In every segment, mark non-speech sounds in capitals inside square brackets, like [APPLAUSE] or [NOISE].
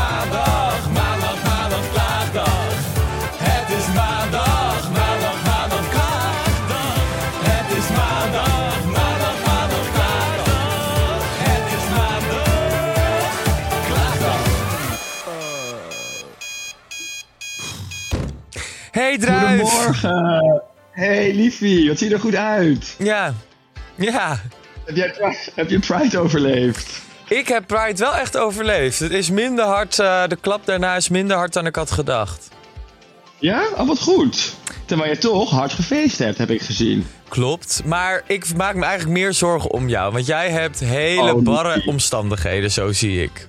maandag, maandag, maandag, klaagdag. Het is maandag, maandag, maandag, klaagdag. Het is maandag, maandag, maandag, klaagdag. Het is maandag, klaagdag. Hey Druif! Goedemorgen. Hey liefie, wat zie je er goed uit? Ja, ja. Heb, jij, heb je Pride overleefd? Ik heb Pride wel echt overleefd. Het is minder hard, eh, de klap daarna is minder hard dan ik had gedacht. Ja? Oh, wat goed. Terwijl je toch hard gefeest hebt, heb ik gezien. Klopt, maar ik maak me eigenlijk meer zorgen om jou. Want jij hebt hele Oh, barre omstandigheden, zo zie ik.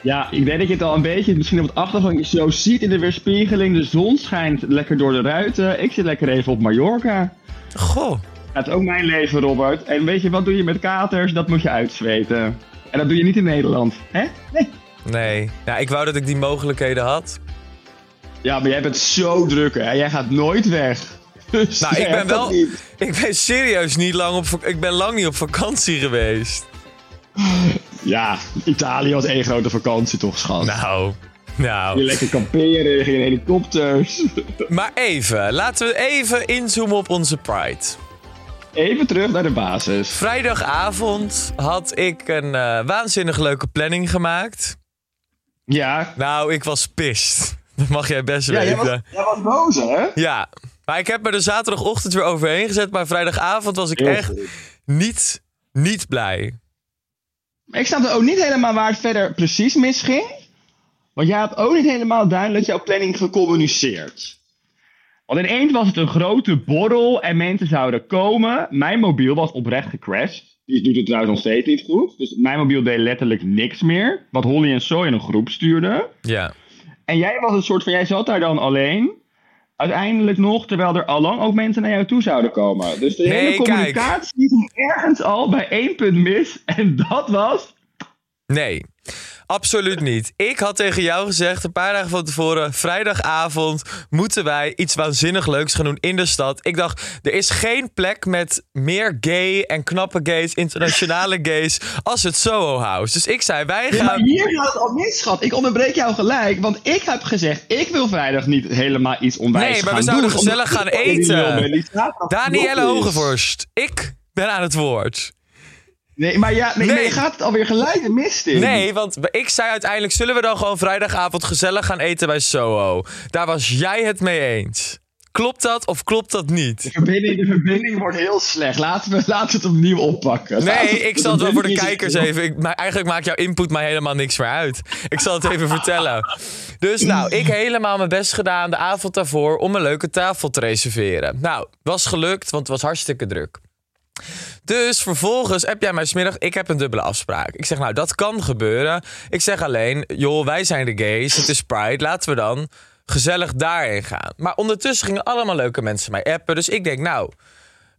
Ja, ik denk dat je het al een beetje misschien op het achtergrond zo ziet in de weerspiegeling. De zon schijnt lekker door de ruiten. Ik zit lekker even op Mallorca. Goh, Dat is ook mijn leven, Robert. En weet je, wat doe je met katers? Dat moet je uitzweten. En dat doe je niet in Nederland, hè? Nee. nee. Ja, ik wou dat ik die mogelijkheden had. Ja, maar jij bent zo druk, hè? Jij gaat nooit weg. [LAUGHS] Dus Nou, ik ben wel. niet. [LAUGHS] Ik ben serieus niet lang op. Ik ben lang niet op vakantie geweest. Ja, Italië was één grote vakantie toch, schat? Nou, Je nou. lekker kamperen, je in helikopters. Maar even, laten we even inzoomen op onze Pride. Even terug naar de basis. Vrijdagavond had ik een eh, waanzinnig leuke planning gemaakt. Ja, Nou, ik was pist. [LAUGHS] Dat mag jij best ja jij, was, weten. jij was boos, hè? Ja, maar ik heb me er zaterdagochtend weer overheen gezet. Maar vrijdagavond was ik Heel echt goed. niet, niet blij. Ik snapte ook niet helemaal waar het verder precies misging. Want jij had ook niet helemaal duidelijk jouw planning gecommuniceerd. Want ineens was het een grote borrel en mensen zouden komen. Mijn mobiel was oprecht gecrashed. Die doet het trouwens nog steeds niet goed. Dus mijn mobiel deed letterlijk niks meer. Wat Holly en Soy in een groep stuurden. Ja. En jij was een soort van, jij zat daar dan alleen. Uiteindelijk nog, terwijl er allang ook mensen naar jou toe zouden komen. Dus de Nee, hele kijk. communicatie ging ergens al bij één punt mis. En dat was... Nee, absoluut niet. Ik had tegen jou gezegd een paar dagen van tevoren... vrijdagavond moeten wij iets waanzinnig leuks gaan doen in de stad. Ik dacht, er is geen plek met meer gay en knappe gays... internationale [LAUGHS] gays als het Soho House. Dus ik zei, wij Ja, maar gaan... hier gaat het al mis, schat. Ik onderbreek jou gelijk, want ik heb gezegd... ik wil vrijdag niet helemaal iets onwijs Nee, maar we gaan zouden doen, gezellig gaan eten. Danielle. Hogevorst, ik ben aan het woord. Nee, maar ja, nee, Nee. je gaat het alweer gelijk mist in. Nee, want ik zei uiteindelijk... zullen we dan gewoon vrijdagavond gezellig gaan eten bij Soho? Daar was jij het mee eens. Klopt dat of klopt dat niet? De verbinding, de verbinding wordt heel slecht. Laten we, laten we het opnieuw oppakken. Laten Nee, ik zal het wel voor de kijkers even. Ik, maar eigenlijk maakt jouw input mij helemaal niks meer uit. Ik zal het even vertellen. Dus nou, ik helemaal mijn best gedaan de avond daarvoor om een leuke tafel te reserveren. Nou, was gelukt, want het was hartstikke druk. Dus vervolgens heb jij mij smiddag, ik heb een dubbele afspraak. Ik zeg, nou, dat kan gebeuren. Ik zeg alleen, joh, wij zijn de gays, het is Pride, laten we dan gezellig daarheen gaan. Maar ondertussen gingen allemaal leuke mensen mij appen. Dus ik denk, nou,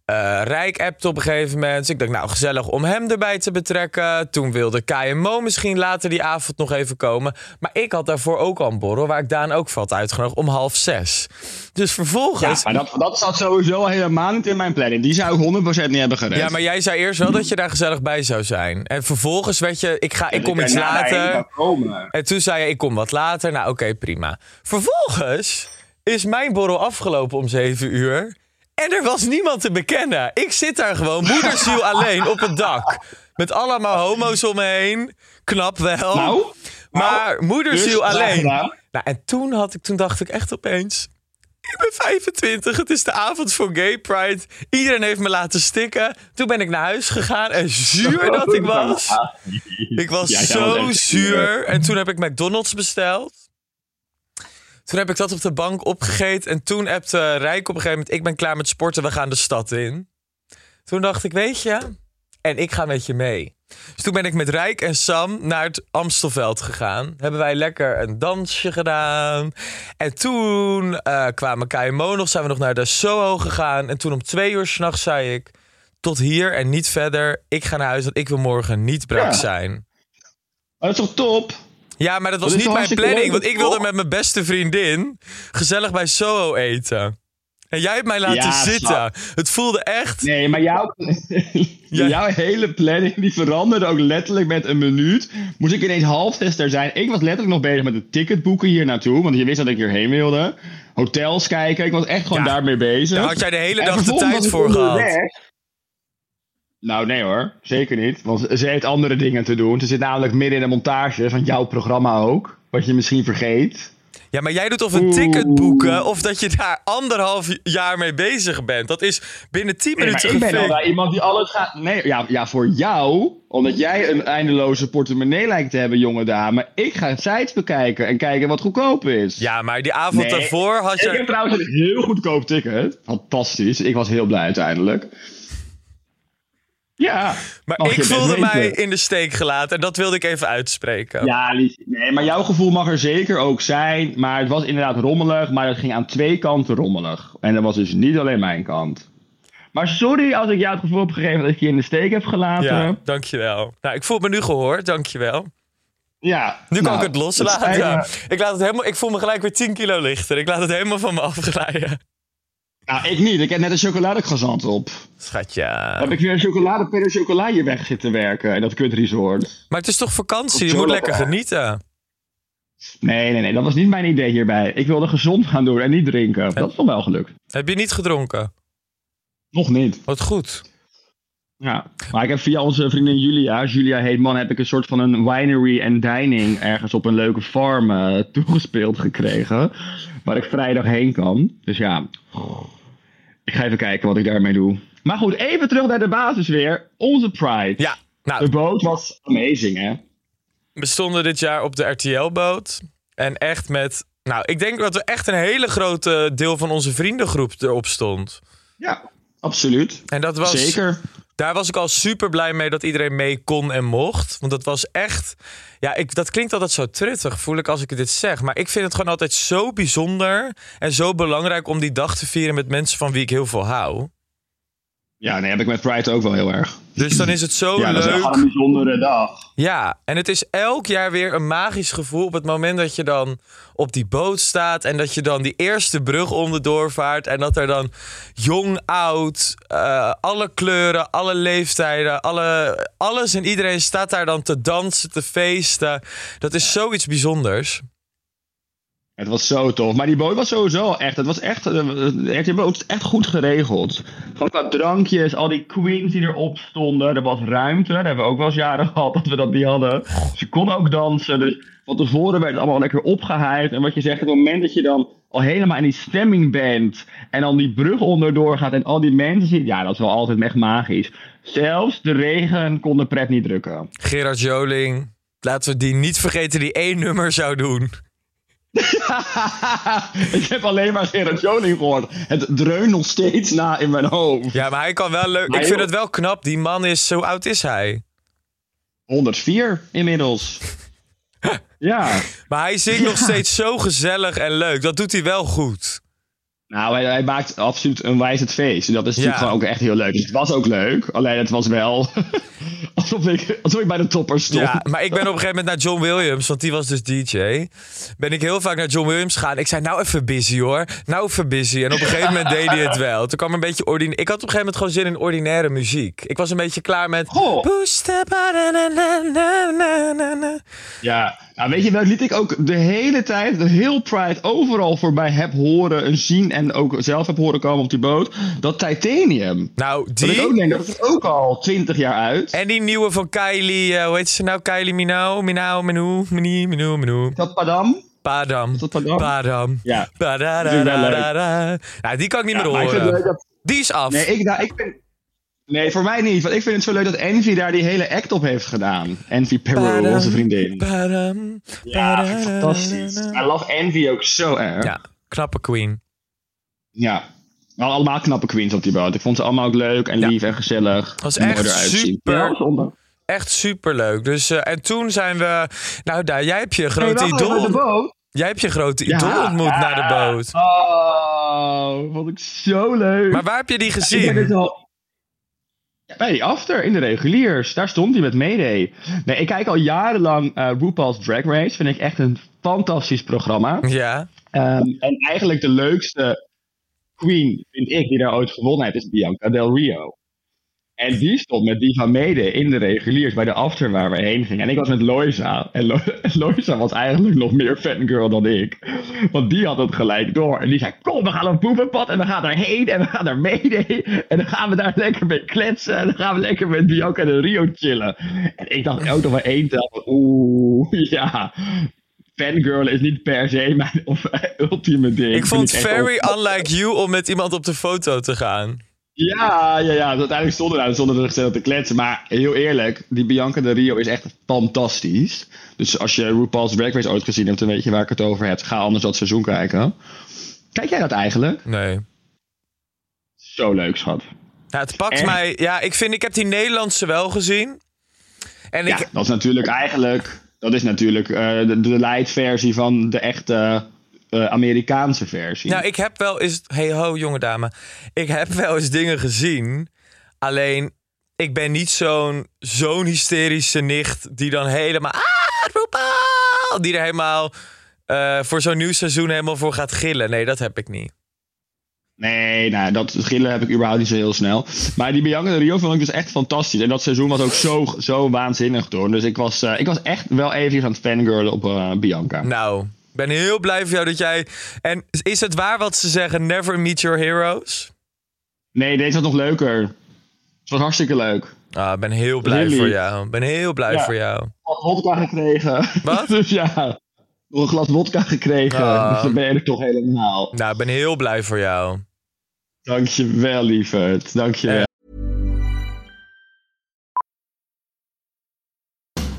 eh, Rijk appte op een gegeven moment. Ik dacht, nou, gezellig om hem erbij te betrekken. Toen wilde KMO misschien later die avond nog even komen. Maar ik had daarvoor ook al een borrel, waar ik Daan ook had uitgenodigd, om half zes. Dus Ja, vervolgens... maar dat, dat zat sowieso helemaal niet in mijn planning. Die zou ik 100% niet hebben gered. Ja, maar jij zei eerst wel dat je daar gezellig bij zou zijn. En vervolgens werd je, ik, ga, ik kom iets later. En toen zei je, ik kom wat later. Nou, oké, prima. Vervolgens is mijn borrel afgelopen om 7 uur. En er was niemand te bekennen. Ik zit daar gewoon, moederziel [LAUGHS] alleen, op het dak. Met allemaal homo's om me heen. Knap wel. Nou, maar moederziel dus, alleen. gedaan. Nou, en toen, had ik, toen dacht ik echt opeens... Ik ben 25, het is de avond voor Gay Pride. Iedereen heeft me laten stikken. Toen ben ik naar huis gegaan en zuur dat ik [LAUGHS] was. Ik was zo zuur. En toen heb ik McDonald's besteld. Toen heb ik dat op de bank opgegeten. En toen appte Rijk op een gegeven moment... ik ben klaar met sporten, we gaan de stad in. Toen dacht ik, weet je... en ik ga met je mee. Dus toen ben ik met Rijk en Sam naar het Amstelveld gegaan. Hebben wij lekker een dansje gedaan. En toen eh, kwamen Kai en Mo nog, zijn we nog naar de Soho gegaan. En toen om twee uur s'nachts zei ik... tot hier en niet verder. Ik ga naar huis, want ik wil morgen niet brak Ja. zijn. Oh, dat is toch top? Ja, maar dat was Dat niet mijn planning. Want ik wilde toch? met mijn beste vriendin gezellig bij Soho eten. En jij hebt mij laten Ja, zitten. snap. Het voelde echt... Nee, maar jouw, [LAUGHS] jouw hele planning die veranderde ook letterlijk met een minuut. Moest ik ineens half zes er zijn. Ik was letterlijk nog bezig met het ticket boeken hier naartoe. Want je wist dat ik hierheen wilde. Hotels kijken. Ik was echt gewoon Ja, daarmee bezig. Daar had jij de hele dag de tijd voor gehad. Nou, nee hoor. Zeker niet. Want ze heeft andere dingen te doen. Ze zit namelijk midden in de montage van jouw programma ook. Wat je misschien vergeet. Ja, maar jij doet of een Oeh. ticket boeken... of dat je daar anderhalf jaar mee bezig bent. Dat is binnen tien Nee, maar minuten ik ben al iemand die alles gaat. Nee, ja, ja, voor jou, omdat jij een eindeloze portemonnee lijkt te hebben, jonge dame. Ik ga sites bekijken en kijken wat goedkoop is. Ja, maar die avond Nee. daarvoor had Ik je... heb trouwens een heel goedkoop ticket. Fantastisch. Ik was heel blij uiteindelijk. Ja. Maar mag ik voelde weten. mij in de steek gelaten. En dat wilde ik even uitspreken. Ja. Nee, maar jouw gevoel mag er zeker ook zijn. Maar het was inderdaad rommelig, maar het ging aan twee kanten rommelig. En dat was dus niet alleen mijn kant. Maar sorry als ik jou het gevoel heb gegeven dat ik je in de steek heb gelaten. Ja, dankjewel. Nou, ik voel me nu gehoord, dankjewel. Ja, Nu kan nou, ik het loslaten. ik, laat het helemaal, ik voel me gelijk weer 10 kilo lichter. Ik laat het helemaal van me afglijden. Nou, ik niet. Ik heb net een chocoladecroissant op. Schatje. Heb ik weer een chocolade per chocola hier weg zitten werken in dat kut resort. Maar het is toch vakantie? Je moet lekker. genieten. Nee, nee, nee. Dat was niet mijn idee hierbij. Ik wilde gezond gaan doen en niet drinken. Dat is toch wel gelukt. Heb je niet gedronken? Nog niet. Wat goed. Ja. Maar ik heb via onze vriendin Julia, Julia Heetman, heb ik een soort van een winery en dining ergens op een leuke farm eh, toegespeeld gekregen. Waar ik vrijdag heen kan. Dus ja, ik ga even kijken wat ik daarmee doe. Maar goed, even terug naar de basis weer. Onze Pride. Ja, De nou, boot was amazing, hè? we stonden dit jaar op de RTL-boot. En echt met... Nou, ik denk dat er echt een hele grote deel van onze vriendengroep erop stond. Ja, absoluut. En dat was... Zeker. Daar was ik al super blij mee dat iedereen mee kon en mocht. Want dat was echt. Ja, ik, dat klinkt altijd zo truttig, voel ik als ik dit zeg. Maar ik vind het gewoon altijd zo bijzonder en zo belangrijk om die dag te vieren met mensen van wie ik heel veel hou. Ja, nee, heb ik met Pride ook wel heel erg. Dus dan is het zo Ja, dat is leuk. gewoon een bijzondere dag. Ja, en het is elk jaar weer een magisch gevoel op het moment dat je dan op die boot staat en dat je dan die eerste brug onderdoor vaart en dat er dan jong, oud, eh, alle kleuren, alle leeftijden, alle, alles en iedereen staat daar dan te dansen, te feesten. Dat is zoiets bijzonders. Het was zo tof. Maar die boot was sowieso echt. Het was echt. eh, De RTL boot is echt goed geregeld. Gewoon qua drankjes, al die queens die erop stonden. Er was ruimte. Dat hebben we ook wel eens jaren [LAUGHS] gehad dat we dat niet hadden. Ze kon ook dansen. Dus van tevoren werd het allemaal lekker opgehyped. En wat je zegt, op het moment dat je dan al helemaal in die stemming bent. En dan die brug onderdoor gaat en al die mensen ziet. Ja, dat is wel altijd echt magisch. Zelfs de regen kon de pret niet drukken. Gerard Joling, laten we die niet vergeten die één nummer zou doen. [LAUGHS] ik heb alleen maar Gerard Joling gehoord. Het dreunt nog steeds na in mijn hoofd. Ja, maar hij kan wel leuk. Maar Ik vind joh. het wel knap. Die man is, zo oud is hij? 104 inmiddels. [LAUGHS] ja. Maar hij zingt nog steeds zo gezellig en leuk. Dat doet hij wel goed. Nou, hij, hij maakt absoluut een het feest. En dat is natuurlijk Ja. gewoon ook echt heel leuk. Dus het was ook leuk. Alleen het was wel [LAUGHS] alsof, ik, alsof ik bij de topper stond. Ja, maar ik ben op een gegeven moment naar John Williams, want die was dus DJ. Ben ik heel vaak naar John Williams gegaan. Ik zei, nou even busy hoor. Nou even busy. En op een gegeven moment deed hij het wel. Toen kwam een beetje ordinair. Ik had op een gegeven moment gewoon zin in ordinaire muziek. Ik was een beetje klaar met. Ja, Nou, weet je welk lied ik ook de hele tijd, de heel Pride, overal voorbij heb horen en zien en ook zelf heb horen komen op die boot? Dat Titanium. Nou, Dat ik ook die. denk, dat is ook al 20 jaar uit. En die nieuwe van Kylie, eh, hoe heet ze nou? Kylie Minow, Minow, Minu, Mini, Minu. Is dat Padam? Padam. Dat Padam? Padam. Ja. Nou, die kan ik niet Ja, meer horen. Die is af. Nee, ik, nou, ik vind... Nee, voor mij niet. Want ik vind het zo leuk dat Envy daar die hele act op heeft gedaan. Envy Peru, Padam, onze vriendin. Ja, fantastisch. I love Envy ook zo erg. Ja, knappe queen. Ja. Wel allemaal knappe queens op die boot. Ik vond ze allemaal ook leuk en Ja. lief en gezellig. Was En mooi echt super. Ja. Echt superleuk. Dus, eh, en toen zijn we... Nou, daar, jij hebt je grote Hey, idool... de boot. Jij hebt je grote Ja, idool ontmoet ja. naar de boot. Oh, vond ik zo leuk. Maar waar heb je die Ik ben gezien? dit al... Bij die after, in de reguliers. Daar stond hij met Mayday. Nee, ik kijk al jarenlang eh RuPaul's Drag Race. Vind ik echt een fantastisch programma. Ja. Ehm, en eigenlijk de leukste queen, vind ik, die daar ooit gewonnen heeft, is Bianca Del Rio. En die stond met die van Mede in de reguliers bij de after waar we heen gingen. En ik was met Loisa. En Lo [LAUGHS] Loisa was eigenlijk nog meer fangirl dan ik. Want die had het gelijk door. En die zei, kom, we gaan op poepenpad en we gaan daarheen en we gaan naar Mede. En dan gaan we daar lekker mee kletsen. En dan gaan we lekker met Bianca Del Rio chillen. En ik dacht ook nog maar één tel oeh, [LAUGHS] ja. Fangirl is niet per se mijn of, [LAUGHS] ultieme ding. Ik vond het very unlike you om met iemand op de foto te gaan. Ja, ja, ja. Uiteindelijk stonden zonder er gezellig te kletsen. Maar heel eerlijk, die Bianca de Rio is echt fantastisch. Dus als je RuPaul's Drag Race ooit gezien hebt, dan weet je waar ik het over heb. Ga anders dat seizoen kijken. Kijk jij dat eigenlijk? Nee. Zo leuk, schat. Ja, het pakt Echt? mij... Ja, ik vind... Ik heb die Nederlandse wel gezien. En Ja, ik... dat is natuurlijk eigenlijk... Dat is natuurlijk eh, de, de light versie van de echte eh, Amerikaanse versie. Nou, ik heb wel eens... Hey ho, jonge dame. Ik heb [LAUGHS] wel eens dingen gezien. Alleen, ik ben niet zo'n zo'n hysterische nicht... die dan helemaal... Ah! Die er helemaal... eh, voor zo'n nieuw seizoen helemaal voor gaat gillen. Nee, dat heb ik niet. Nee, nou, dat gillen heb ik überhaupt niet zo heel snel. Maar die Bianca de Rio vond ik dus echt fantastisch. En dat seizoen was ook zo, zo waanzinnig door. Dus ik was, eh, ik was echt wel even aan het fangirlen op Bianca. Nou, ben heel blij voor jou dat jij... En is het waar wat ze zeggen? Never meet your heroes? Nee, deze was nog leuker. Het was hartstikke leuk. Ah, ik ben heel blij Really? voor jou. Ik ben heel blij Ja. voor jou. Wat vodka gekregen. Wat? [LAUGHS] dus ja, nog een glas vodka gekregen. Ah. Dus dan ben je er toch helemaal. Nou, ik ben heel blij voor jou. Dankjewel, lieverd. Dankjewel.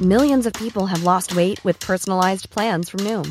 Millions of people have lost weight with personalized plans from Noom,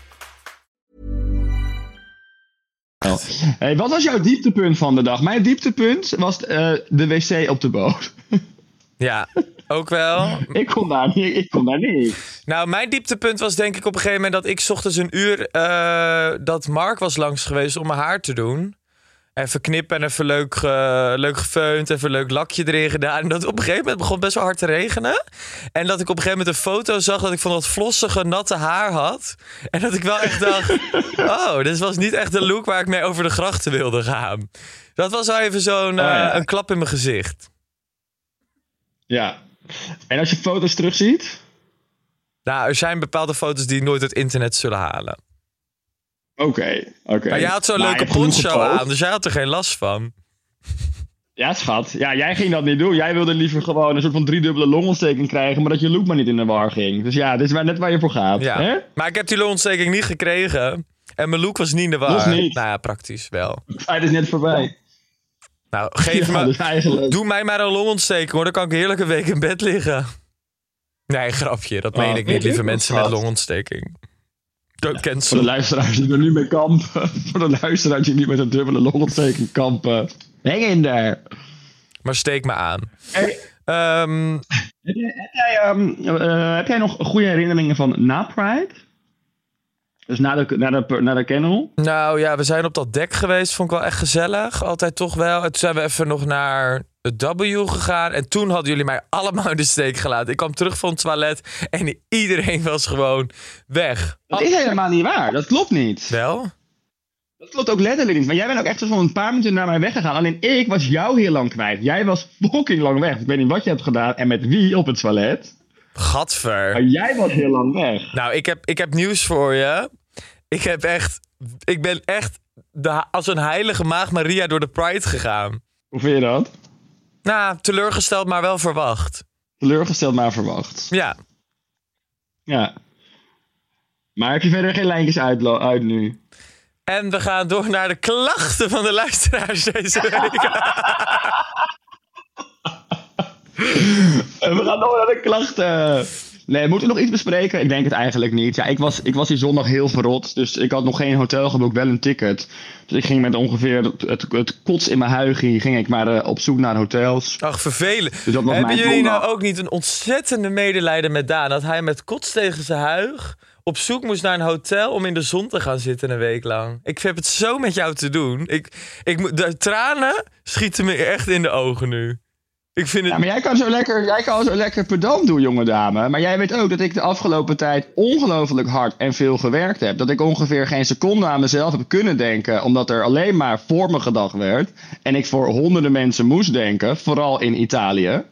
Hey, wat was jouw dieptepunt van de dag? Mijn dieptepunt was eh, de wc op de boot. [LAUGHS] Ja, ook wel. ik, kon daar niet, ik kon daar niet. Nou, mijn dieptepunt was denk ik op een gegeven moment dat ik 's ochtends een uur eh, dat Mark was langs geweest om mijn haar te doen. Even knippen en even leuk, ge- leuk gefeund, even een leuk lakje erin gedaan. En dat op een gegeven moment begon best wel hard te regenen. En dat ik op een gegeven moment een foto zag dat ik van dat flossige, natte haar had. En dat ik wel echt dacht, [LAUGHS] oh, dit was niet echt de look waar ik mee over de grachten wilde gaan. Dat was wel even zo'n eh, ja. een klap in mijn gezicht. Ja. En als je foto's terugziet? Nou, er zijn bepaalde foto's die nooit het internet zullen halen. Oké, oké. Maar jij had zo'n leuke genoeg poncho aan, dus jij had er geen last van. Ja, schat. Ja, jij ging dat niet doen. Jij wilde liever gewoon een soort van driedubbele longontsteking krijgen, maar dat je look maar niet in de war ging. Dus ja, dit is maar net waar je voor gaat. Ja. Hè? Maar ik heb die longontsteking niet gekregen. En mijn look was niet in de war. Niet. Nou ja, praktisch wel. Het feit is net voorbij. Nou, geef ja, me... dus eigenlijk. Doe mij maar een longontsteking hoor. Dan kan ik heerlijk een week in bed liggen. Nee, grapje. Dat meen Oh, ik niet, lieve mensen met longontsteking. Don't Voor de cancel. luisteraars die er nu mee kampen. [LAUGHS] Voor de luisteraars die niet met een dubbele longontsteking kampen. Hang in daar. Maar steek me aan. Hey. Ehm, Heb jij, heb, ehm, eh, heb jij nog goede herinneringen van na Pride? Dus na de, na de, na de kennel? Nou ja, we zijn op dat dek geweest. Vond ik wel echt gezellig. Altijd toch wel. En toen zijn we even nog naar het W gegaan. En toen hadden jullie mij allemaal in de steek gelaten. Ik kwam terug van het toilet en iedereen was gewoon weg. Dat is helemaal niet waar. Dat klopt niet. Wel? Dat klopt ook letterlijk niet. Maar jij bent ook echt zo van een paar minuten naar mij weggegaan. Alleen ik was jou heel lang kwijt. Jij was fucking lang weg. Ik weet niet wat je hebt gedaan en met wie op het toilet. Gadver. Maar jij was heel lang weg. Nou, ik heb, ik heb nieuws voor je. Ik heb echt... Ik ben echt de, als een heilige maag Maria door de Pride gegaan. Hoe vind je dat? Nou, teleurgesteld, maar wel verwacht. Teleurgesteld, maar verwacht. Ja. Ja. Maar heb je verder geen lijntjes uit, uit nu? En we gaan door naar de klachten van de luisteraars deze week. [LAUGHS] En we gaan door naar de klachten. Nee, moeten we nog iets bespreken? Ik denk het eigenlijk niet. Ja, ik was, ik was die zondag heel verrot. Dus ik had nog geen hotel geboekt, wel een ticket. Dus ik ging met ongeveer het, het, het kots in mijn huigie... ging ik maar eh, op zoek naar hotels. Ach, vervelend. Dus Hebben jullie nou ook niet een ontzettende medelijden met Daan? Dat hij met kots tegen zijn huig op zoek moest naar een hotel om in de zon te gaan zitten een week lang. Ik heb het zo met jou te doen. Ik, ik, de tranen schieten me echt in de ogen nu. Ik vind. Ja, maar jij kan, zo lekker, jij kan zo lekker pedant doen, jonge dame. Maar jij weet ook dat ik de afgelopen tijd ongelooflijk hard en veel gewerkt heb. Dat ik ongeveer geen seconde aan mezelf heb kunnen denken. Omdat er alleen maar voor me gedacht werd. En ik voor honderden mensen moest denken. Vooral in Italië.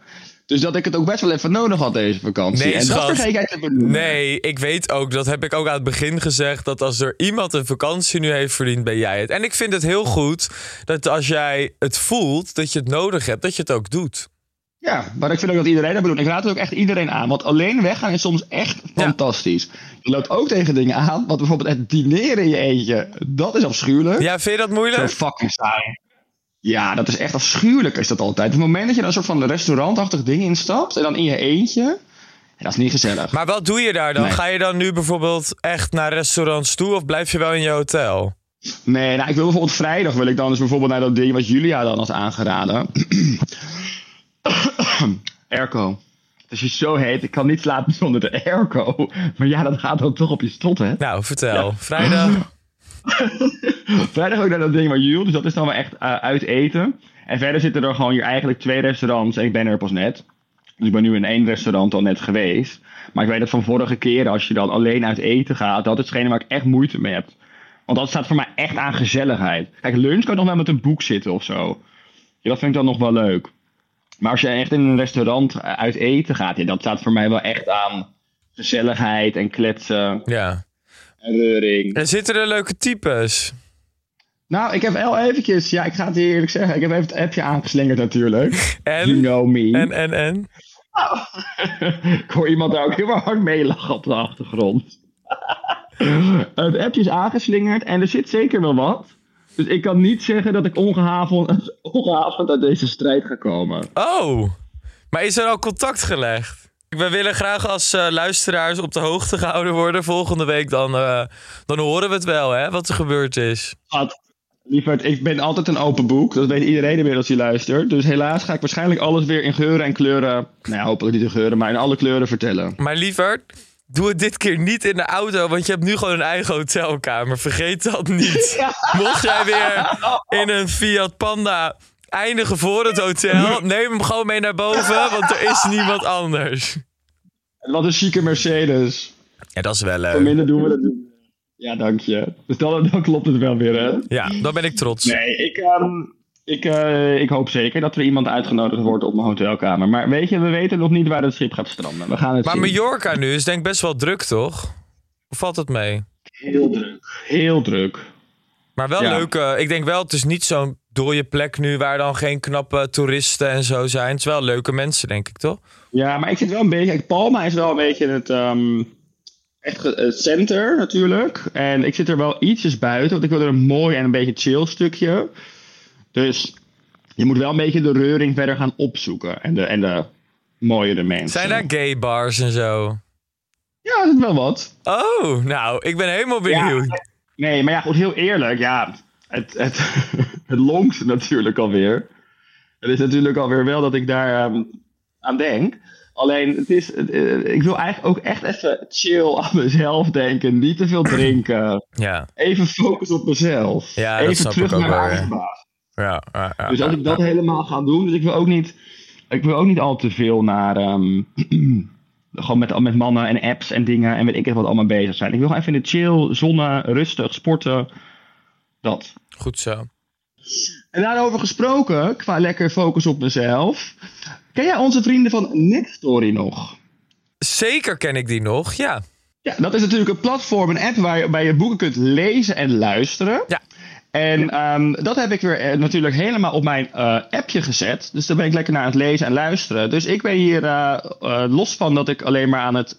Dus dat ik het ook best wel even nodig had deze vakantie. Nee, en dat schat. vergeet jij te benoemen. Nee, ik weet ook, dat heb ik ook aan het begin gezegd, dat als er iemand een vakantie nu heeft verdiend, ben jij het. En ik vind het heel goed dat als jij het voelt, dat je het nodig hebt, dat je het ook doet. Ja, maar ik vind ook dat iedereen dat bedoelt. Ik raad het ook echt iedereen aan. Want alleen weggaan is soms echt fantastisch. Je loopt ook tegen dingen aan. Want bijvoorbeeld het dineren in je eentje. Dat is afschuwelijk. Ja, vind je dat Zo moeilijk? fucking saai. Ja, dat is echt afschuwelijk is dat altijd. Op het moment dat je dan een soort van restaurantachtig ding instapt. En dan in je eentje. dat is niet gezellig. Maar wat doe je daar dan? Nee. Ga je dan nu bijvoorbeeld echt naar restaurants toe of blijf je wel in je hotel? Nee, nou, ik wil bijvoorbeeld vrijdag wil ik dan dus bijvoorbeeld naar dat ding wat Julia dan had aangeraden. [COUGHS] airco. Het is zo heet, ik kan niet slapen zonder de airco. Maar ja, dat gaat dan toch op je strot, hè? Nou, vertel. Vrijdag. [COUGHS] [LAUGHS] Vrijdag ook naar dat ding waar Jules, dus dat is dan wel echt eh, uit eten. En verder zitten er gewoon hier eigenlijk twee restaurants en ik ben er pas net. Dus ik ben nu in één restaurant al net geweest. Maar ik weet dat van vorige keren, als je dan alleen uit eten gaat, dat is hetgene waar ik echt moeite mee heb. Want dat staat voor mij echt aan gezelligheid. Kijk, lunch kan nog wel met een boek zitten of zo. Ja, dat vind ik dan nog wel leuk. Maar als je echt in een restaurant eh, uit eten gaat, ja, dat staat voor mij wel echt aan gezelligheid en kletsen Ja. En reuring. En zitten er leuke types? Nou, ik heb wel eventjes, ja, ik ga het je eerlijk zeggen, ik heb even het appje aangeslingerd natuurlijk. [LAUGHS] En? You know me. En, en, en? [LAUGHS] ik hoor iemand daar ook heel hard mee lachen op de achtergrond. [LAUGHS] het appje is aangeslingerd en er zit zeker wel wat. Dus ik kan niet zeggen dat ik ongehavend, ongehavend uit deze strijd ga komen. Oh, maar is er al contact gelegd? We willen graag als eh, luisteraars op de hoogte gehouden worden. Volgende week dan, eh, dan horen we het wel, hè, wat er gebeurd is. Lieverd, ik ben altijd een open boek. Dat weet iedereen inmiddels die luistert. Dus helaas ga ik waarschijnlijk alles weer in geuren en kleuren. Nou ja, hopelijk niet in geuren, maar in alle kleuren vertellen. Maar liever, doe het dit keer niet in de auto, want je hebt nu gewoon een eigen hotelkamer. Vergeet dat niet. [LAUGHS] Mocht jij weer in een Fiat Panda eindigen voor het hotel, neem hem gewoon mee naar boven, want er is niemand anders. Wat een chique Mercedes. Ja, dat is wel Voor leuk. minder doen we dat. Ja, dank je. Dus dan, dan klopt het wel weer, hè? Ja, dan ben ik trots. Nee, ik, ehm, ik, eh, ik hoop zeker dat er iemand uitgenodigd wordt op mijn hotelkamer. Maar weet je, we weten nog niet waar het schip gaat stranden. We gaan het Maar zien. Mallorca nu is denk ik best wel druk, toch? Of valt het mee? Heel druk. Heel druk. Maar wel Ja. leuk. eh, ik denk wel, het is niet zo'n dode plek nu waar dan geen knappe toeristen en zo zijn. Het is wel leuke mensen, denk ik, toch? Ja, maar ik zit wel een beetje... Palma is wel een beetje het, ehm, echt het center natuurlijk. En ik zit er wel ietsjes buiten, want ik wil er een mooi en een beetje chill stukje. Dus je moet wel een beetje de reuring verder gaan opzoeken. En de, en de mooiere mensen. Zijn daar gay bars en zo? Ja, dat is wel wat. Oh, nou, ik ben helemaal benieuwd. Nee, maar ja, goed, heel eerlijk. Ja, het, het, [LAUGHS] het longt [LAUGHS] natuurlijk alweer. Het is natuurlijk alweer wel dat ik daar ehm, aan denk. Alleen, het is, eh, ik wil eigenlijk ook echt even chill aan mezelf denken. Niet te veel drinken. [CLEARS THROAT] Ja, Even focus op mezelf. Ja, even terug naar mijn weer. eigen baas. ja, ja, ja, Dus als ik dat helemaal ga doen, dus ik wil ook niet, ik wil ook niet al te veel naar, ehm, [CLEARS THROAT] gewoon met, met mannen en apps en dingen en weet ik het wat allemaal bezig zijn. Ik wil gewoon even in de chill, zonne, rustig, sporten, dat. Goed zo. En daarover gesproken, qua lekker focus op mezelf. Ken jij onze vrienden van Nextory nog? Zeker ken ik die nog, ja. Ja, dat is natuurlijk een platform, een app waarbij je boeken kunt lezen en luisteren. Ja. En ehm, dat heb ik weer eh, natuurlijk helemaal op mijn eh, appje gezet. Dus daar ben ik lekker naar aan het lezen en luisteren. Dus ik ben hier, eh, los van dat ik alleen maar aan het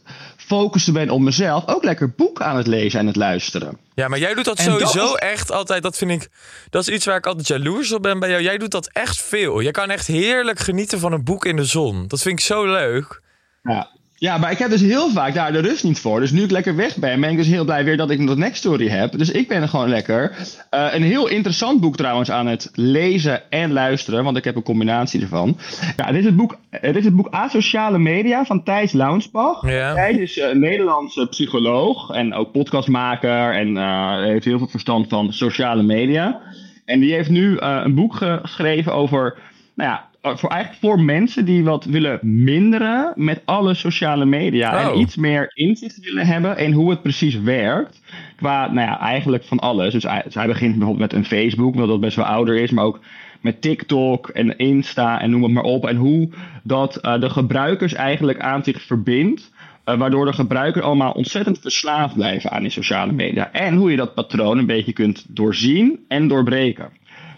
focussen ben op mezelf, ook lekker boeken aan het lezen en het luisteren. Ja, maar jij doet dat En sowieso dat- echt altijd. Dat vind ik. Dat is iets waar ik altijd jaloers op ben bij jou. Jij doet dat echt veel. Je kan echt heerlijk genieten van een boek in de zon. Dat vind ik zo leuk. Ja. Ja, maar ik heb dus heel vaak daar de rust niet voor. Dus nu ik lekker weg ben, ben ik dus heel blij weer dat ik dat Next Story heb. Dus ik ben er gewoon lekker. Eh, een heel interessant boek trouwens aan het lezen en luisteren, want ik heb een combinatie ervan. Ja, dit is het boek, dit is het boek Asociale Media van Thijs Launsbach. Ja. Thijs is eh, een Nederlandse psycholoog en ook podcastmaker en eh, heeft heel veel verstand van sociale media. En die heeft nu eh, een boek ge- geschreven over, nou ja, eh, voor eigenlijk voor mensen die wat willen minderen met alle sociale media. Oh. En iets meer inzicht willen hebben in hoe het precies werkt. Qua, nou ja, eigenlijk van alles. Dus hij, zij begint bijvoorbeeld met een Facebook, wat dat best wel ouder is, maar ook met TikTok en Insta en noem het maar op. En hoe dat eh, de gebruikers eigenlijk aan zich verbindt. eh, waardoor de gebruiker allemaal ontzettend verslaafd blijven aan die sociale media. En hoe je dat patroon een beetje kunt doorzien en doorbreken.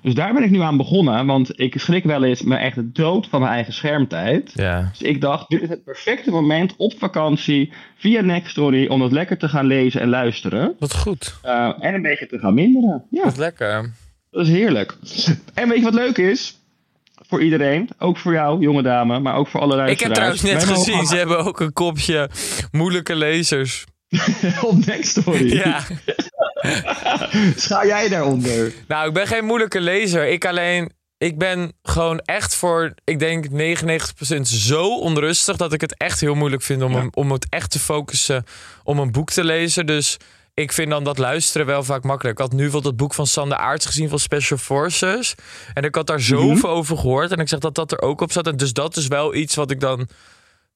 Dus daar ben ik nu aan begonnen, want ik schrik wel eens me echt dood van mijn eigen schermtijd. Ja. Dus ik dacht, dit is het perfecte moment op vakantie via Nextory om dat lekker te gaan lezen en luisteren. Wat goed. eh, en een beetje te gaan minderen. Ja, Wat lekker. dat is heerlijk. En weet je wat leuk is? Voor iedereen, ook voor jou, jonge dame, maar ook voor alle Ik luisteraars. heb trouwens net Wij mogen gezien, ze hebben ook een kopje moeilijke lezers. [LAUGHS] op Nextory. Ja. [LAUGHS] Schaar jij daaronder? Nou, ik ben geen moeilijke lezer. Ik alleen. Ik ben gewoon echt voor, ik denk 99% zo onrustig dat ik het echt heel moeilijk vind om, Ja. om het echt te focussen om een boek te lezen. Dus ik vind dan dat luisteren wel vaak makkelijk. Ik had nu bijvoorbeeld het boek van Sander Aarts gezien van Special Forces. En ik had daar zoveel over gehoord. En ik zeg dat dat er ook op zat. En dus dat is wel iets wat ik dan,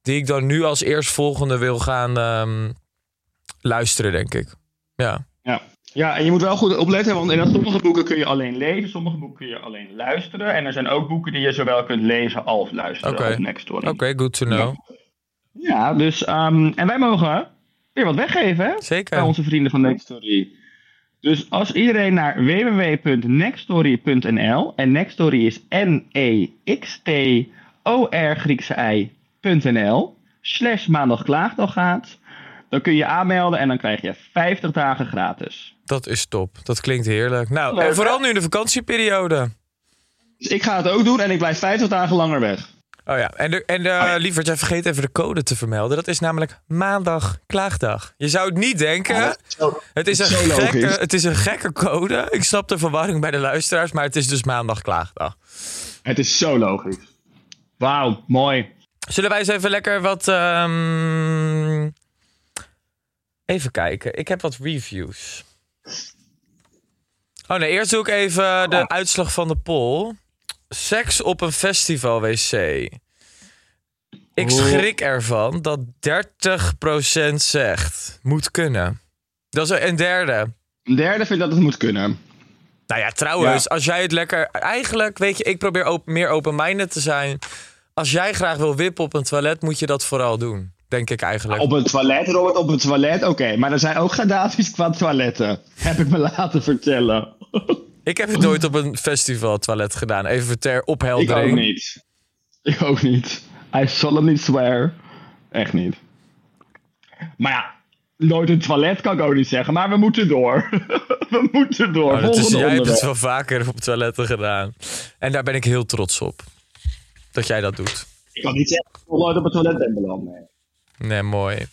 die ik dan nu als eerstvolgende wil gaan ehm, luisteren, denk ik. Ja. Ja. Ja, en je moet wel goed opletten, want in sommige boeken kun je alleen lezen, sommige boeken kun je alleen luisteren. En er zijn ook boeken die je zowel kunt lezen als luisteren Oké. Nextory. Oké, good to know. Ja, dus, ehm, en wij mogen weer wat weggeven, hè? Zeker. Bij onze vrienden van Nextory. Dus als iedereen naar www.nextory.nl en Nextory is N-E-X-T-O-R Griekse I.nl slash maandag gaat, dan kun je aanmelden en dan krijg je 50 dagen gratis. Dat is top. Dat klinkt heerlijk. Nou, Leuk, en vooral nu in de vakantieperiode. Dus ik ga het ook doen en ik blijf 50 dagen langer weg. Oh ja, en, de, en eh, lieverd, jij vergeet even de code te vermelden. Dat is namelijk maandag klaagdag. Je zou het niet denken. het, is een zo logisch. gekke, het is een gekke code. Ik snap de verwarring bij de luisteraars, maar het is dus maandag klaagdag. Het is zo logisch. Wauw, mooi. Zullen wij eens even lekker wat... ehm, Even kijken. Ik heb wat reviews. Oh nee, eerst doe ik even de uitslag van de poll. Seks op een festival wc. Ik schrik ervan dat 30% zegt moet kunnen. Dat is een derde. Een derde vindt dat het moet kunnen. Nou ja, trouwens, Ja. als jij het lekker... Eigenlijk, weet je, ik probeer open, meer open-minded te zijn. Als jij graag wil wippen op een toilet, moet je dat vooral doen. Denk ik eigenlijk. Op een toilet, Robert, op een toilet, oké. Maar er zijn ook gradaties qua toiletten. Heb ik me laten vertellen. Ik heb het nooit op een festival toilet gedaan. Even ter ik opheldering. ook niet. Ik ook niet. I solemnly swear. Echt niet. Maar ja, nooit een toilet kan ik ook niet zeggen. Maar we moeten door. [LAUGHS] we moeten door. Oh, dat is, Volgende jij hebt het wel vaker op toiletten gedaan. En daar ben ik heel trots op. Dat jij dat doet. Ik kan niet zeggen dat ik nooit op een toilet ben beland. Nee. Nee, mooi.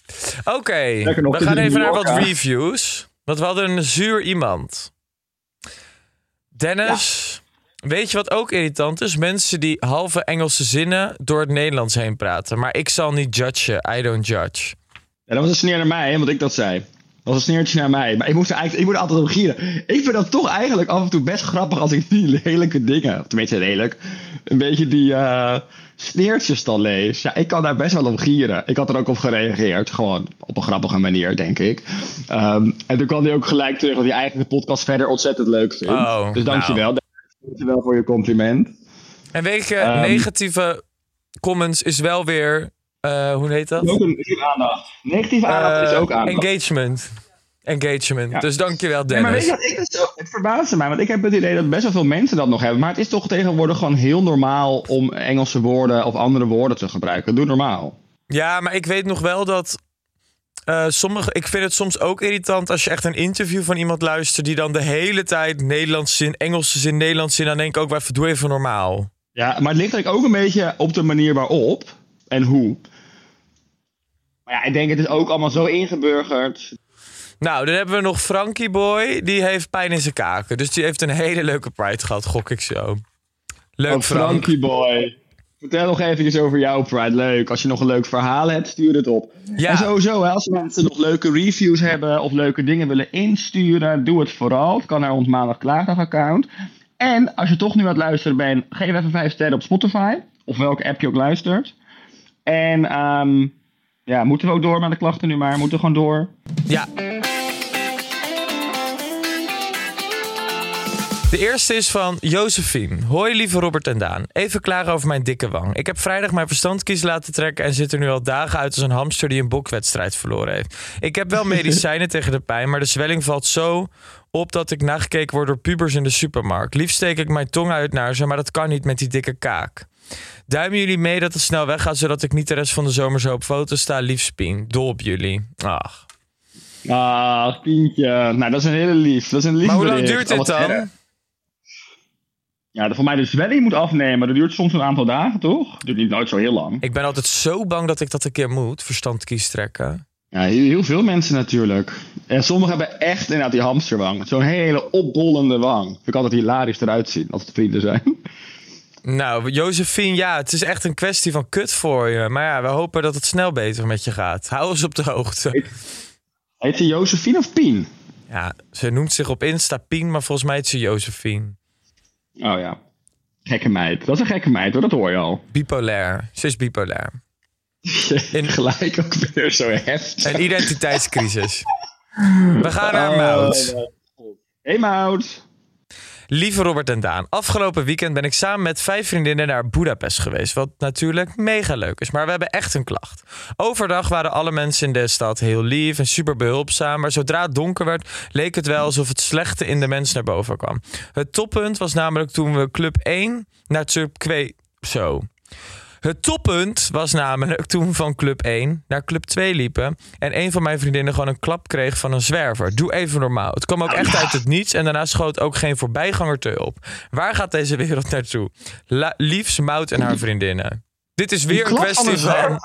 Oké, we gaan even naar wat reviews. Want we hadden een zuur iemand. Dennis Weet je wat ook irritant is? Mensen die halve Engelse zinnen door het Nederlands heen praten. Maar ik zal niet judgen. I don't judge. Ja, dat was een sneer naar mij, hè, want ik dat zei. Dat was een sneertje naar mij. Maar ik moet, er eigenlijk, ik moet altijd om gieren. Ik vind dat toch eigenlijk af en toe best grappig als ik die [LAUGHS] lelijke dingen, of tenminste lelijk, een beetje die eh, sneertjes dan lees. Ja, ik kan daar best wel om gieren. Ik had er ook op gereageerd. Gewoon op een grappige manier, denk ik. Ehm, en toen kwam hij ook gelijk terug dat hij eigenlijk de podcast verder ontzettend leuk vindt. Oh, dus dankjewel. Dankjewel voor je compliment. En weet je, Ehm. negatieve comments is wel weer... eh, hoe heet dat? Ook een, aandacht. Negatieve aandacht is Eh, ook aandacht. Engagement. Engagement. Ja. Dus dankjewel Dennis. maar weet je wat ik het verbaasde mij, want ik heb het idee dat best wel veel mensen dat nog hebben. Maar het is toch tegenwoordig gewoon heel normaal om Engelse woorden of andere woorden te gebruiken. Doe normaal. Ja, maar ik weet nog wel dat. eh, sommige, ik vind het soms ook irritant als je echt een interview van iemand luistert. die dan de hele tijd Nederlands zin, Engelse zin, Nederlands zin. Dan denk ik ook, even doe even normaal. Ja, maar het ligt eigenlijk ook een beetje op de manier waarop en hoe. Maar ja, ik denk het is ook allemaal zo ingeburgerd. Nou, dan hebben we nog Frankie Boy. Die heeft pijn in zijn kaken. Dus die heeft een hele leuke Pride gehad, gok ik zo. Leuk, Oh, Frank. Frankie boy. Vertel nog eventjes over jouw Pride. Leuk. Als je nog een leuk verhaal hebt, stuur het op. Ja. En sowieso, hè, als mensen nog leuke reviews hebben of leuke dingen willen insturen, doe het vooral. Het kan naar ons maandag klaagdag account. En als je toch nu aan het luisteren bent, geef even 5 sterren op Spotify. Of welke app je ook luistert. En ehm, ja, moeten we ook door met de klachten nu maar? Moeten we gewoon door? Ja. De eerste is van Josephine. Hoi lieve Robert en Daan. Even klaar over mijn dikke wang. Ik heb vrijdag mijn verstandkies laten trekken en zit er nu al dagen uit als een hamster die een bokwedstrijd verloren heeft. Ik heb wel [LAUGHS] medicijnen tegen de pijn, maar de zwelling valt zo op dat ik nagekeken word door pubers in de supermarkt. Liefst steek ik mijn tong uit naar ze, maar dat kan niet met die dikke kaak. Duimen jullie mee dat het snel weggaat, zodat ik niet de rest van de zomer zo op foto sta? Lief Pien, dol op jullie. Ach. Ah, Pientje. Nou, dat is een hele lief. Dat is een lief Maar hoe lang duurt dit dan? Ja, de- voor mij de zwelling moet afnemen. Dat duurt soms een aantal dagen, toch? Dat duurt niet nooit zo heel lang. Ik ben altijd zo bang dat ik dat een keer moet, verstand kies trekken. Ja, heel, heel veel mensen natuurlijk. En sommigen hebben echt inderdaad die hamsterwang. Zo'n hele opbollende wang. Vind ik altijd hilarisch eruit zien als het vrienden zijn. Nou, Josephine, ja, het is echt een kwestie van kut voor je. Maar ja, we hopen dat het snel beter met je gaat. Hou ons op de hoogte. Heet ze Josephine of Pien? Ja, ze noemt zich op Insta Pien, maar volgens mij is ze Josephine. Oh ja. Gekke meid. Dat is een gekke meid hoor, dat hoor je al. Bipolair. Ze is bipolair. [LAUGHS] In... Gelijk ook weer zo heftig. Een identiteitscrisis. [LAUGHS] We gaan naar Oh, Mout. Hey Mout. Lieve Robert en Daan, afgelopen weekend ben ik samen met vijf vriendinnen naar Budapest geweest. Wat natuurlijk mega leuk is, maar we hebben echt een klacht. Overdag waren alle mensen in de stad heel lief en super behulpzaam. Maar zodra het donker werd, leek het wel alsof het slechte in de mens naar boven kwam. Het toppunt was namelijk toen we Club 1 naar Club 2. Zo. Het toppunt was namelijk toen we van Club 1 naar Club 2 liepen. En een van mijn vriendinnen gewoon een klap kreeg van een zwerver. Doe even normaal. Het kwam ook echt uit het niets. En daarna schoot ook geen voorbijganger te op. Waar gaat deze wereld naartoe? La liefst Mout en haar vriendinnen. Dit is weer een kwestie van.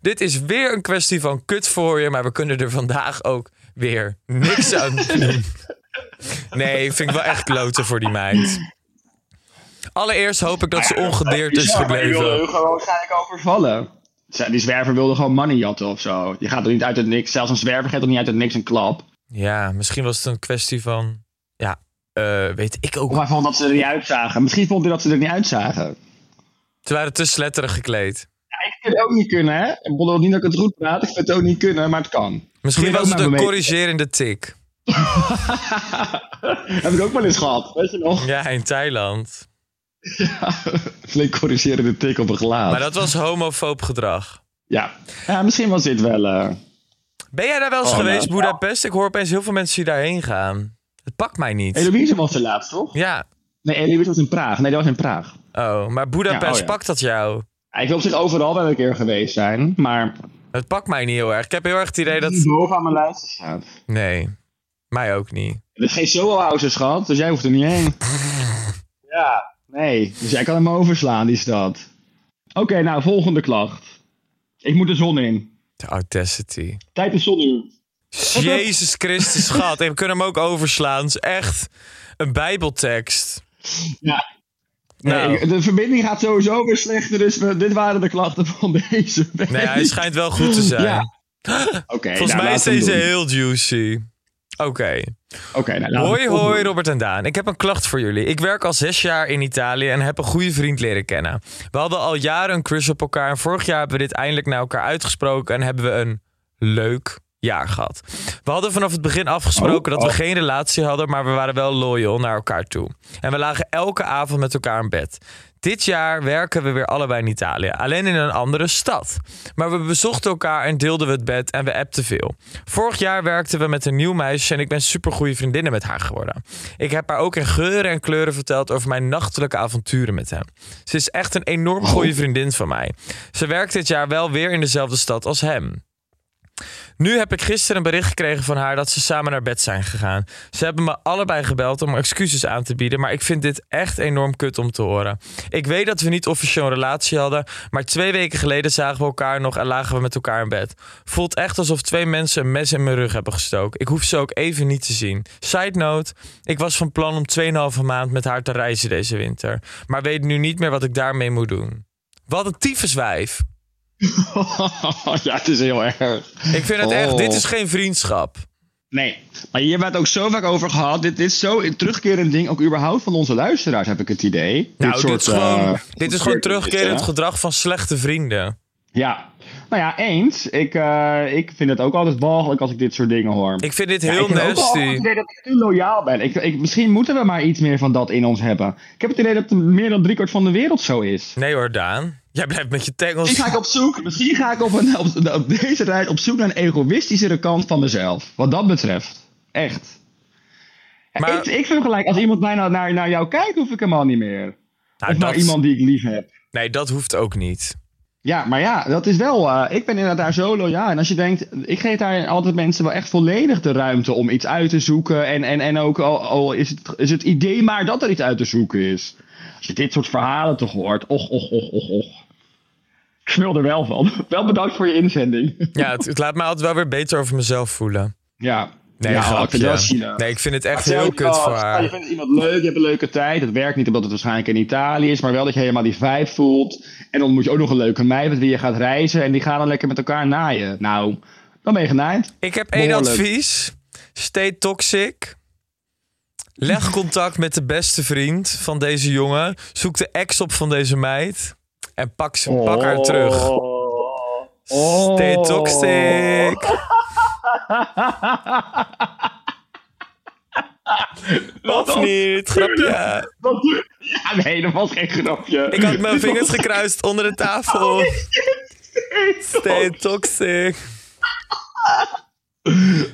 Dit is weer een kwestie van kut voor je. Maar we kunnen er vandaag ook weer niks aan [LAUGHS] doen. Nee, vind ik wel echt kloten voor die meid. Allereerst hoop ik dat ze ongedeerd is maar die wilde gebleven. u gewoon waarschijnlijk overvallen. Die zwerver wilde gewoon money jatten of zo. Die gaat er niet uit het niks. Zelfs een zwerver geeft er niet uit het niks een klap. Ja, misschien was het een kwestie van. Ja, eh, weet ik ook. Of hij vond dat ze er niet uitzagen. Misschien vond hij dat ze er niet uitzagen. Ze waren te sletterig gekleed. Ja, ik vind het ook niet kunnen, hè. Ik bedoel niet dat ik het goed praat. Ik vind het ook niet kunnen, maar het kan. Misschien je was het een corrigerende tik. [LAUGHS] Heb ik ook wel eens gehad. Weet je nog? Ja, in Thailand. [LAUGHS] Flink corrigerende tik op een gelaat. Maar dat was homofoob gedrag. ja. ja, misschien was dit wel... eh, Ben jij daar wel eens Oh, geweest, nou. Budapest? Ik hoor opeens heel veel mensen die daarheen gaan. Het pakt mij niet. Eloïse was er laatst, toch? Ja. Nee, Eloïse was in Praag. Nee, dat was in Praag. Oh, maar Budapest, Ja, oh ja. pakt dat jou? Ja, ik wil op zich overal wel een keer geweest zijn, maar... Het pakt mij niet heel erg. Ik heb heel erg het idee dat... boven aan mijn lijst staat. Nee, mij ook niet. Er is geen Soho-house, schat, dus jij hoeft er niet heen. [LAUGHS] ja, nee. Dus jij kan hem overslaan, die stad. Oké, nou, volgende klacht. Ik moet de zon in. De audacity. Tijd de zonuur. Jezus Christus, schat. We kunnen hem ook overslaan. Het is echt een bijbeltekst. Ja. Nou. Nee, de verbinding gaat sowieso weer slechter, dus we- dit waren de klachten van deze week. Nee, hij schijnt wel goed te zijn. Ja. Oké, Volgens nou, mij is deze heel juicy. Oké. Oké, nou, Hoi hoi. Robert en Daan. Ik heb een klacht voor jullie. Ik werk al zes jaar in Italië en heb een goede vriend leren kennen. We hadden al jaren een crush op elkaar en vorig jaar hebben we dit eindelijk naar elkaar uitgesproken en hebben we een leuk jaar gehad. We hadden vanaf het begin afgesproken Oh, dat we oh. geen relatie hadden, maar we waren wel loyal naar elkaar toe. En we lagen elke avond met elkaar in bed. Dit jaar werken we weer allebei in Italië, alleen in een andere stad. Maar we bezochten elkaar en deelden we het bed en we appten veel. Vorig jaar werkten we met een nieuw meisje en ik ben super goede vriendinnen met haar geworden. Ik heb haar ook in geuren en kleuren verteld over mijn nachtelijke avonturen met hem. Ze is echt een enorm goede vriendin van mij. Ze werkt dit jaar wel weer in dezelfde stad als hem. Nu heb ik gisteren een bericht gekregen van haar dat ze samen naar bed zijn gegaan. Ze hebben me allebei gebeld om excuses aan te bieden, maar ik vind dit echt enorm kut om te horen. Ik weet dat we niet officieel een relatie hadden, maar twee weken geleden zagen we elkaar nog en lagen we met elkaar in bed. Voelt echt alsof twee mensen een mes in mijn rug hebben gestoken. Ik hoef ze ook even niet te zien. Side note, ik was van plan om 2,5 maand met haar te reizen deze winter, maar weet nu niet meer wat ik daarmee moet doen. Wat een tyfuswijf. [LAUGHS] ja, het is heel erg. Ik vind het echt, Oh. dit is geen vriendschap. Nee, maar hier hebben we het ook zo vaak over gehad. Dit, dit is zo een terugkerend ding, ook überhaupt van onze luisteraars, heb ik het idee. Nou, dit, is gewoon, eh, dit is gewoon terugkerend ja. gedrag van slechte vrienden. Ja, nou ja, eens. Ik, eh, ik vind het ook altijd walgelijk als ik dit soort dingen hoor. Ik vind dit Ja, heel ik heb ook wel het nasty. idee dat ik te loyaal ben. Ik, ik, misschien moeten we maar iets meer van dat in ons hebben. Ik heb het idee dat meer dan driekwart van de wereld zo is. Nee hoor, Daan. Jij blijft met je Misschien tengels. ga ik op zoek, misschien ga ik op, een, op, op deze reis op zoek naar een egoïstischere kant van mezelf. Wat dat betreft. Echt. Ja, Maar- ik, ik vind gelijk, als iemand bijna naar, naar jou kijkt, hoef ik helemaal niet meer. Nou, of naar iemand die ik lief heb. Nee, dat hoeft ook niet. Ja, maar ja, dat is wel. eh, ik ben inderdaad daar zo loyaal. En als je denkt, ik geef daar altijd mensen wel echt volledig de ruimte om iets uit te zoeken. En, en, en ook al, al is, het, is het idee maar dat er iets uit te zoeken is. Als je dit soort verhalen toch hoort, och, och, och, och, och. Ik smul er wel van. Wel bedankt voor je inzending. Ja, het, het laat me altijd wel weer beter over mezelf voelen. Ja. Nee, ja, ik vind. Nee, ik vind het echt heel kut oh, voor stel Je haar. vindt iemand leuk, je hebt een leuke tijd. Het werkt niet omdat het waarschijnlijk in Italië is, maar wel dat je helemaal die vibe voelt. En dan moet je ook nog een leuke meid met wie je gaat reizen. En die gaan dan lekker met elkaar naaien. Nou, dan ben je genaaid. Ik heb één advies. Stay toxic. Leg contact met de beste vriend van deze jongen. Zoek de ex op van deze meid. En pak, ze, pak haar terug. Oh. Stay toxic. [LAUGHS] Of niet? Grapje. [LAUGHS] Wat- Ja, nee, dat was geen grapje. Ik had mijn [LAUGHS] vingers gekruist onder de tafel. Stay toxic.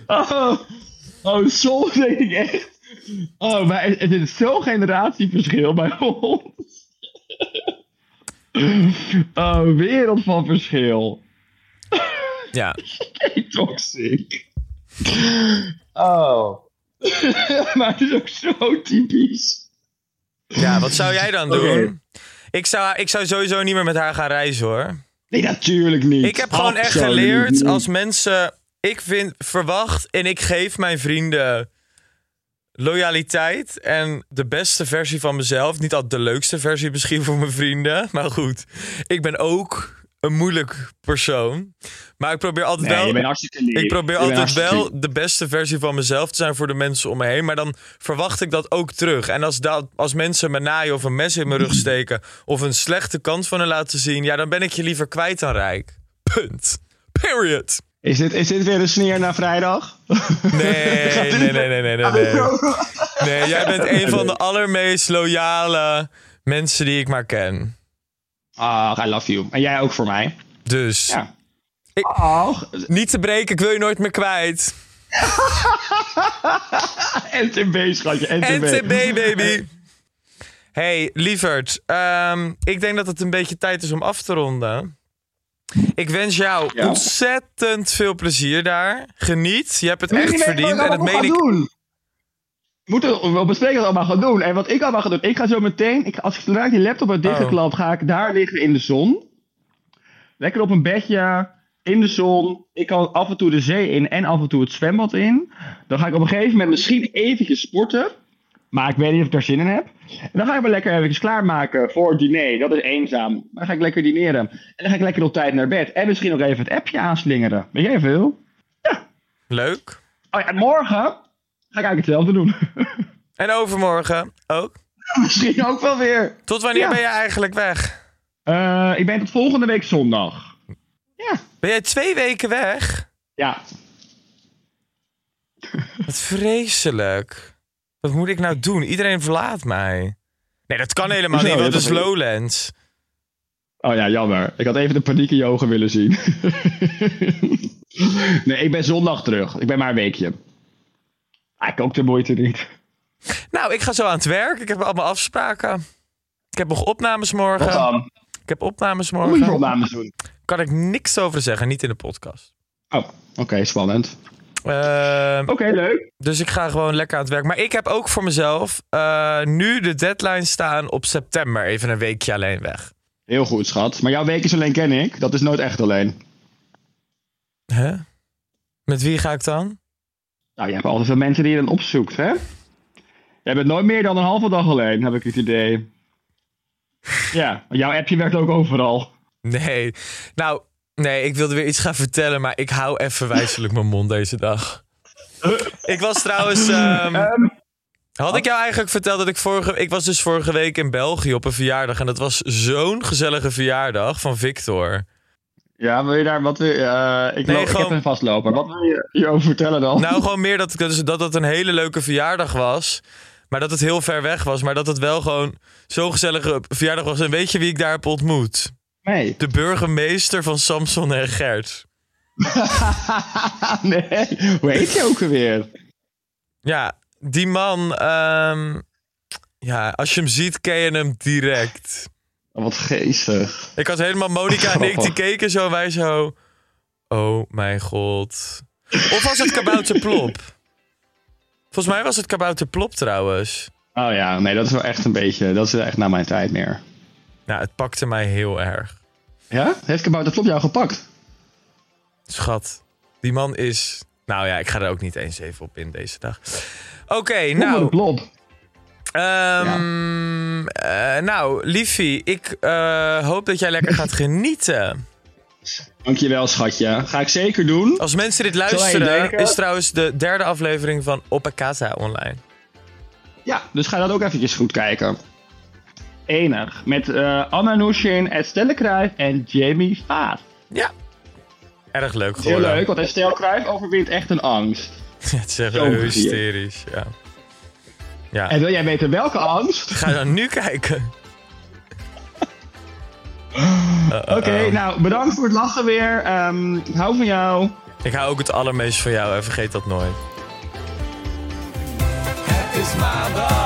Oh, oh soms denk ik echt. Oh, maar het het is zo'n generatieverschil bij ons. [LAUGHS] Oh, wereld van verschil. Ja. [LAUGHS] Toxic. Oh. [LAUGHS] maar het is ook zo typisch. ja, wat zou jij dan doen? Ik, zou, ik zou sowieso niet meer met haar gaan reizen hoor. Nee, natuurlijk niet. Ik heb gewoon echt geleerd niet. als mensen. Ik vind, verwacht en ik geef mijn vrienden loyaliteit en de beste versie van mezelf. Niet altijd de leukste versie misschien voor mijn vrienden. Maar goed, ik ben ook een moeilijk persoon. Maar ik probeer altijd Nee, wel. Ik probeer altijd de beste versie van mezelf te zijn voor de mensen om me heen. Maar dan verwacht ik dat ook terug. En als, dat, als mensen me naaien of een mes in mijn rug [CLEARS THROAT] steken. of een slechte kant van hen laten zien. ja, dan ben ik je liever kwijt dan rijk. Punt. Period. Is dit, is dit weer een sneer na vrijdag? [LAUGHS] Nee, nee, nee, nee, nee, nee. Nee, nee jij bent [LAUGHS] een van de allermeest loyale mensen die ik maar ken. Ah, I love you. En jij ook voor mij. Dus Ja. Ik- Ach, niet te breken, ik wil je nooit meer kwijt. [LAUGHS] NTB, schatje. NTB. NTB, baby. Hey, lieverd. ehm, ik denk dat het een beetje tijd is om af te ronden. Ik wens jou Ja. ontzettend veel plezier daar. Geniet. Je hebt het echt verdiend. En allemaal meen ik. doen? We moeten wel bespreken wat allemaal ga doen. En wat ik allemaal ga doen. Ik ga zo meteen, ik, als ik zodra die laptop heb dichtgeklapt, ga ik daar liggen in de zon. Lekker op een bedje, in de zon. Ik kan af en toe de zee in en af en toe het zwembad in. Dan ga ik op een gegeven moment misschien eventjes sporten. Maar ik weet niet of ik daar zin in heb. En dan ga ik me lekker even klaarmaken voor het diner. Dat is eenzaam. Dan ga ik lekker dineren. En dan ga ik lekker op tijd naar bed. En misschien nog even het appje aanslingeren. Weet jij veel? Leuk. Oh ja, en morgen ga ik eigenlijk hetzelfde doen. [LAUGHS] En overmorgen ook. misschien ook wel weer. Tot wanneer Ja. ben je eigenlijk weg? Eh, ik ben tot volgende week zondag. Ja. Ben jij twee weken weg? Ja. Wat vreselijk. Wat moet ik nou doen? Iedereen verlaat mij. Nee, dat kan helemaal niet, want het is Lowlands. Oh ja, jammer. Ik had even de paniek in je ogen willen zien. [LAUGHS] nee, ik ben zondag terug. Ik ben maar een weekje. Ah, ik ook de moeite niet. Nou, ik ga zo aan het werk. Ik heb allemaal afspraken. Ik heb nog opnames Wat morgen. dan? Ik heb opnames Wat moet je morgen. opnames doen? Kan ik niks over zeggen, niet in de podcast. Oh, oké, spannend. Ehm, Oké, leuk. dus ik ga gewoon lekker aan het werk. Maar ik heb ook voor mezelf eh, nu de deadline staan op september. Even een weekje alleen weg. Heel goed, schat. Maar jouw week is alleen ken ik. Dat is nooit echt alleen. Hè? Met wie ga ik dan? Nou, je hebt altijd veel mensen die je dan opzoekt, hè? Jij bent nooit meer dan een halve dag alleen, heb ik het idee. Ja, jouw appje werkt ook overal. Nee. Nou, nee, ik wilde weer iets gaan vertellen, maar ik hou even wijselijk mijn mond deze dag. Ik was trouwens. ehm, Ehm, had ik jou eigenlijk verteld dat ik vorige. Ik was dus vorige week in België op een verjaardag. En dat was zo'n gezellige verjaardag van Victor. ja, wil je daar wat weer... eh, ik, Nee, loop- ik gewoon- heb een vastloper. Wat wil je hierover vertellen dan? Nou, gewoon meer dat, dus dat het een hele leuke verjaardag was. Maar dat het heel ver weg was. Maar dat het wel gewoon zo'n gezellige verjaardag was. En weet je wie ik daar heb ontmoet? De burgemeester van Samson en Gert. [LAUGHS] nee. Hoe heet je ook alweer? Ja, die man. ehm, ja, als je hem ziet, ken je hem direct. Oh, wat geestig. Ik had helemaal Monica en ik die keken zo en wij zo. Oh mijn god. Of was het Kabouter Plop? Volgens mij was het Kabouter Plop trouwens. Oh ja, nee, dat is wel echt een beetje... Dat is echt na mijn tijd meer. Nou, het pakte mij heel erg. Ja? Heeft Kabouter Flop jou gepakt? Schat, die man is. Nou ja, ik ga er ook niet eens even op in deze dag. Oké, Nou. Plop. ehm, eh, nou, liefie, ik eh, hoop dat jij lekker gaat [LAUGHS] genieten. Dankjewel, schatje. Ga ik zeker doen. Als mensen dit luisteren, is trouwens de derde aflevering van Op Casa online. Ja, dus ga dat ook eventjes goed kijken. Enig. Met eh, Anna Nushin, Estelle Kruijf en Jamie Vaas. Ja. Erg leuk Heel geworden. leuk, want Estelle Kruijf overwint echt een angst. [LAUGHS] Het is echt heel hysterisch, ja. Ja, En wil jij weten welke angst? ga dan nu kijken. [LAUGHS] Oké, nou bedankt voor het lachen weer. Ehm, ik hou van jou. Ik hou ook het allermeest van jou en vergeet dat nooit. Het is maandag,